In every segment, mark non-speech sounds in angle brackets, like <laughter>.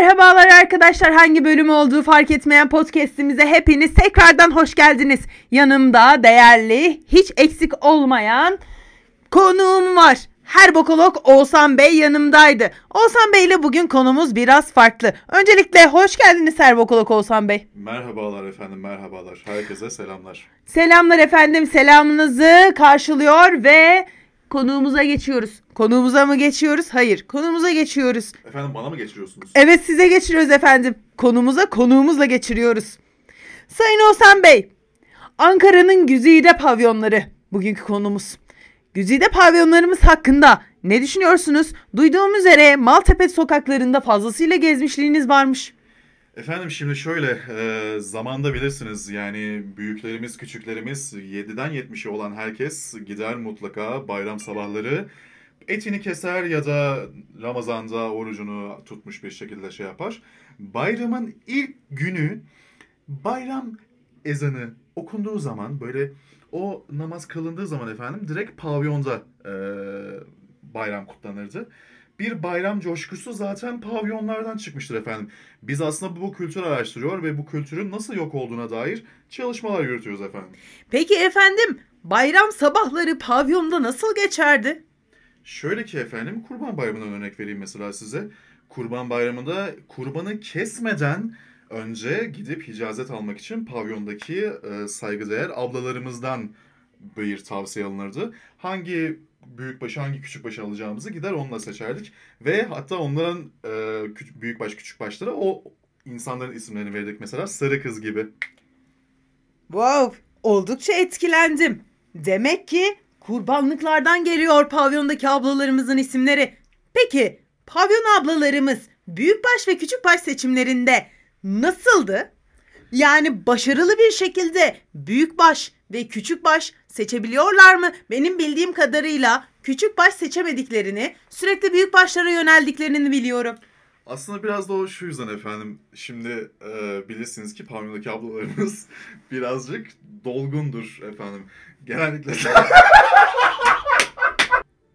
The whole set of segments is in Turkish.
Merhabalar arkadaşlar. Hangi bölüm olduğu fark etmeyen podcast'imize hepiniz tekrardan hoş geldiniz. Yanımda değerli, hiç eksik olmayan konuğum var. Her bokolog Oğuzhan Bey yanımdaydı. Oğuzhan Bey ile bugün konumuz biraz farklı. Öncelikle hoş geldiniz Her bokolog Oğuzhan Bey. Merhabalar efendim, merhabalar. Herkese selamlar. Selamlar efendim. Selamınızı karşılıyor ve konuğumuza geçiyoruz. Konuğumuza mı geçiyoruz? Hayır. Konumuza geçiyoruz. Efendim bana mı geçiriyorsunuz? Evet size geçiriyoruz efendim. Konumuza konuğumuzla geçiriyoruz. Sayın Oğuzhan Bey, Ankara'nın güzide pavyonları bugünkü konumuz. Güzide pavyonlarımız hakkında ne düşünüyorsunuz? Duyduğum üzere Maltepe sokaklarında fazlasıyla gezmişliğiniz varmış. Efendim şimdi şöyle, e, zamanda bilirsiniz yani büyüklerimiz, küçüklerimiz 7'den 70'e olan herkes gider mutlaka bayram sabahları etini keser ya da Ramazan'da orucunu tutmuş bir şekilde şey yapar. Bayramın ilk günü bayram ezanı okunduğu zaman böyle o namaz kılındığı zaman efendim direkt pavyonda e, bayram kutlanırdı. Bir bayram coşkusu zaten pavyonlardan çıkmıştır efendim. Biz aslında bu kültürü araştırıyor ve bu kültürün nasıl yok olduğuna dair çalışmalar yürütüyoruz efendim. Peki efendim, bayram sabahları pavyonda nasıl geçerdi? Şöyle ki efendim kurban bayramından örnek vereyim mesela size. Kurban bayramında kurbanı kesmeden önce gidip icazet almak için pavyondaki e, saygıdeğer ablalarımızdan bir tavsiye alınırdı. Hangi büyükbaşı hangi küçükbaşı alacağımızı gider onunla seçerdik. Ve hatta onların e, küç- büyükbaş küçükbaşlara o insanların isimlerini verirdik mesela sarı kız gibi. Wow, oldukça etkilendim. Demek ki kurbanlıklardan geliyor pavyondaki ablalarımızın isimleri. Peki, pavyon ablalarımız büyükbaş ve küçükbaş seçimlerinde nasıldı? Yani başarılı bir şekilde büyükbaş ve küçükbaş seçebiliyorlar mı? Benim bildiğim kadarıyla küçükbaş seçemediklerini, sürekli büyükbaşlara yöneldiklerini biliyorum. Aslında biraz da o şu yüzden efendim. Şimdi e, bilirsiniz ki pavyondaki ablalarımız <laughs> birazcık dolgundur efendim. Genellikle <laughs>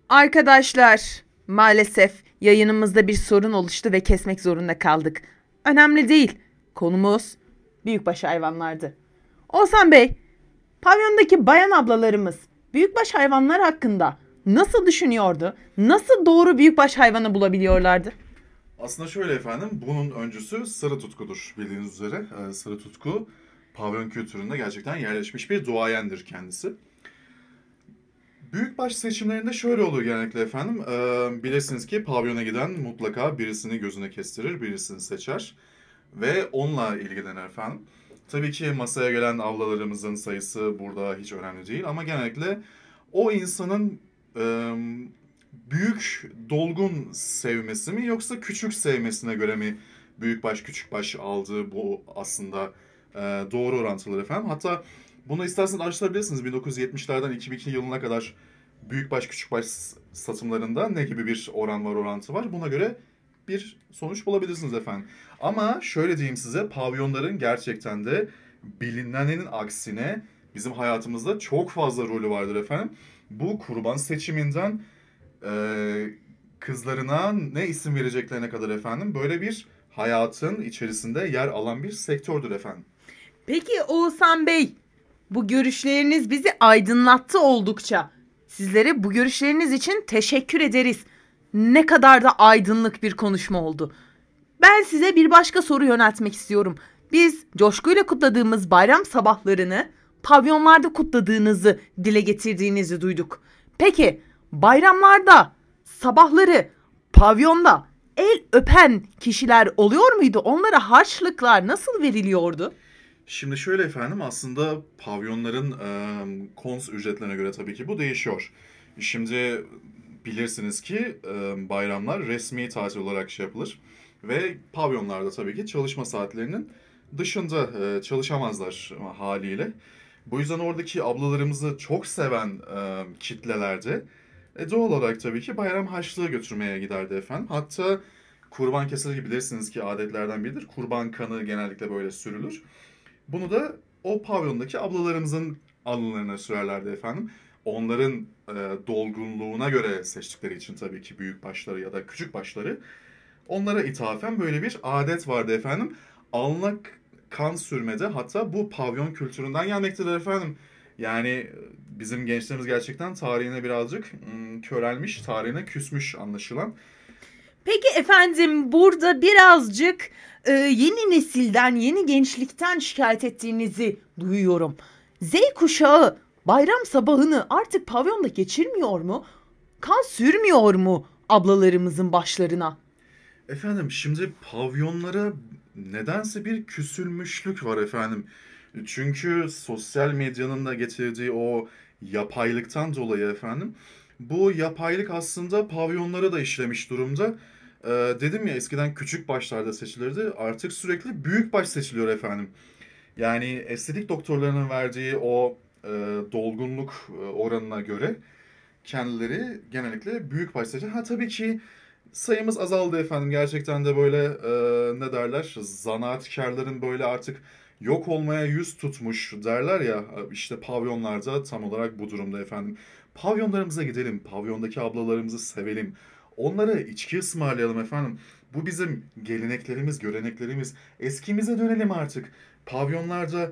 Arkadaşlar, maalesef yayınımızda bir sorun oluştu ve kesmek zorunda kaldık. Önemli değil. Konumuz büyükbaş hayvanlardı. Oğuzhan Bey, pavyondaki bayan ablalarımız büyükbaş hayvanlar hakkında nasıl düşünüyordu? Nasıl doğru büyükbaş hayvanı bulabiliyorlardı? aslında şöyle efendim. Bunun öncüsü sarı tutkudur bildiğiniz üzere. E, sarı tutku pavyon kültüründe gerçekten yerleşmiş bir duayendir kendisi. Büyükbaş seçimlerinde şöyle olur genellikle efendim. E, bilirsiniz ki pavyona giden mutlaka birisini gözüne kestirir, birisini seçer. Ve onunla ilgilenir efendim. Tabii ki masaya gelen avlalarımızın sayısı burada hiç önemli değil. Ama genellikle o insanın e, büyük, dolgun sevmesi mi yoksa küçük sevmesine göre mi büyükbaş küçükbaş aldığı bu aslında e, doğru orantılar efendim. Hatta bunu isterseniz araştırabilirsiniz. 1970'lerden 2002 yılına kadar büyükbaş küçükbaş satımlarında ne gibi bir oran var orantı var. Buna göre bir sonuç bulabilirsiniz efendim. Ama şöyle diyeyim size pavyonların gerçekten de bilinenin aksine bizim hayatımızda çok fazla rolü vardır efendim. Bu kurban seçiminden e, kızlarına ne isim vereceklerine kadar efendim böyle bir hayatın içerisinde yer alan bir sektördür efendim. Peki Oğuzhan Bey, bu görüşleriniz bizi aydınlattı oldukça. Sizlere bu görüşleriniz için teşekkür ederiz. Ne kadar da aydınlık bir konuşma oldu. Ben size bir başka soru yöneltmek istiyorum. Biz coşkuyla kutladığımız bayram sabahlarını pavyonlarda kutladığınızı, dile getirdiğinizi duyduk. Peki bayramlarda sabahları pavyonda el öpen kişiler oluyor muydu? Onlara harçlıklar nasıl veriliyordu? Şimdi şöyle efendim aslında pavyonların e, kons ücretlerine göre tabii ki bu değişiyor. Şimdi bilirsiniz ki e, bayramlar resmi tatil olarak şey yapılır. Ve pavyonlarda tabii ki çalışma saatlerinin dışında e, çalışamazlar haliyle. Bu yüzden oradaki ablalarımızı çok seven e, kitlelerde e, doğal olarak tabii ki bayram harçlığı götürmeye giderdi efendim. Hatta kurban kesilir bilirsiniz ki adetlerden biridir. Kurban kanı genellikle böyle sürülür. Bunu da o pavyondaki ablalarımızın alınlarına sürerlerdi efendim. Onların e, dolgunluğuna göre seçtikleri için tabii ki büyük başları ya da küçük başları Onlara ithafen böyle bir adet vardı efendim. Alnına kan sürmede hatta bu pavyon kültüründen gelmektedir efendim. Yani e, bizim gençlerimiz gerçekten tarihine birazcık hmm, körelmiş, tarihine küsmüş anlaşılan. Peki efendim burada birazcık e, yeni nesilden, yeni gençlikten şikayet ettiğinizi duyuyorum. Z kuşağı bayram sabahını artık pavyonda geçirmiyor mu? Kan sürmüyor mu ablalarımızın başlarına? Efendim şimdi pavyonlara nedense bir küsülmüşlük var efendim. Çünkü sosyal medyanın da getirdiği o yapaylıktan dolayı efendim. Bu yapaylık aslında pavyonlara da işlemiş durumda. Ee, dedim ya eskiden küçük başlarda seçilirdi. Artık sürekli büyük baş seçiliyor efendim. Yani estetik doktorlarının verdiği o e, dolgunluk e, oranına göre kendileri genellikle büyük seçiyor. Ha tabii ki sayımız azaldı efendim. Gerçekten de böyle e, ne derler zanaatkarların böyle artık yok olmaya yüz tutmuş derler ya işte pavyonlarda tam olarak bu durumda efendim. Pavyonlarımıza gidelim, pavyondaki ablalarımızı sevelim. Onlara içki ısmarlayalım efendim. Bu bizim geleneklerimiz, göreneklerimiz. Eskimize dönelim artık. Pavyonlarda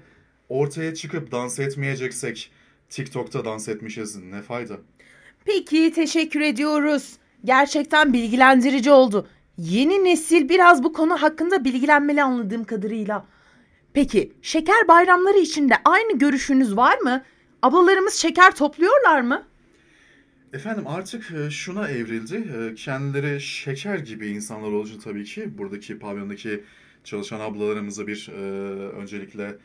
ortaya çıkıp dans etmeyeceksek TikTok'ta dans etmişiz ne fayda? Peki teşekkür ediyoruz. Gerçekten bilgilendirici oldu. Yeni nesil biraz bu konu hakkında bilgilenmeli anladığım kadarıyla. Peki şeker bayramları için de aynı görüşünüz var mı? Ablalarımız şeker topluyorlar mı? Efendim artık e, şuna evrildi. E, Kendileri şeker gibi insanlar olunca tabii ki buradaki pavyondaki çalışan ablalarımızı bir e, öncelikle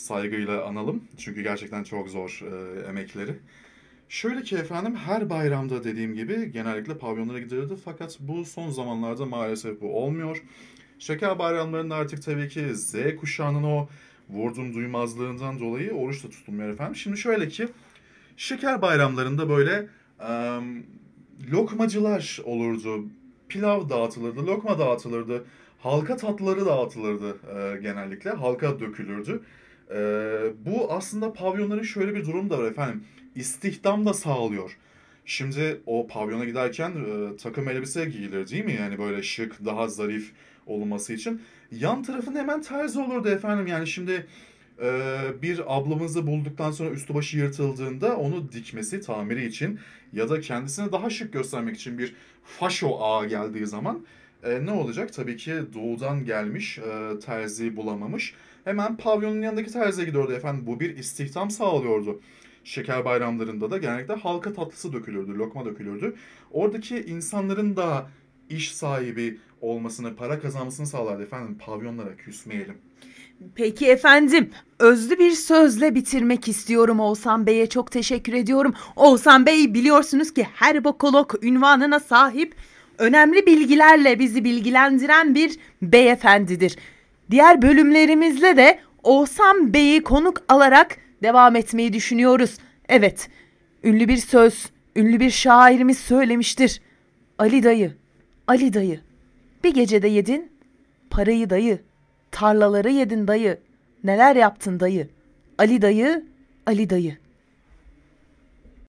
saygıyla analım. Çünkü gerçekten çok zor e, emekleri. Şöyle ki efendim her bayramda dediğim gibi genellikle pavyonlara gidilirdi fakat bu son zamanlarda maalesef bu olmuyor. Şeker bayramlarında artık tabii ki Z kuşağının o vurdum duymazlığından dolayı oruç da tutulmuyor efendim. Şimdi şöyle ki şeker bayramlarında böyle em, lokmacılar olurdu. Pilav dağıtılırdı, lokma dağıtılırdı. Halka tatlıları dağıtılırdı e, genellikle. Halka dökülürdü. E, bu aslında pavyonların şöyle bir durum da var efendim. İstihdam da sağlıyor. Şimdi o pavyona giderken e, takım elbise giyilir değil mi? Yani böyle şık, daha zarif olması için. Yan tarafında hemen terzi olurdu efendim. Yani şimdi e, bir ablamızı bulduktan sonra üstü başı yırtıldığında onu dikmesi, tamiri için ya da kendisini daha şık göstermek için bir faşo ağa geldiği zaman e, ne olacak? Tabii ki doğudan gelmiş, e, terzi bulamamış. Hemen pavyonun yanındaki terziye gidiyordu efendim. Bu bir istihdam sağlıyordu. Şeker bayramlarında da genellikle halka tatlısı dökülürdü, lokma dökülürdü. Oradaki insanların da iş sahibi olmasını, para kazanmasını sağlardı efendim. Pavyonlara küsmeyelim. Peki efendim, özlü bir sözle bitirmek istiyorum Oğuzhan Bey'e çok teşekkür ediyorum. Oğuzhan Bey biliyorsunuz ki her bokolog ünvanına sahip önemli bilgilerle bizi bilgilendiren bir beyefendidir. Diğer bölümlerimizle de Oğuzhan Bey'i konuk alarak devam etmeyi düşünüyoruz. Evet, ünlü bir söz, ünlü bir şairimiz söylemiştir. Ali dayı, Ali dayı, bir gecede yedin, parayı dayı, tarlaları yedin dayı, neler yaptın dayı. Ali dayı, Ali dayı.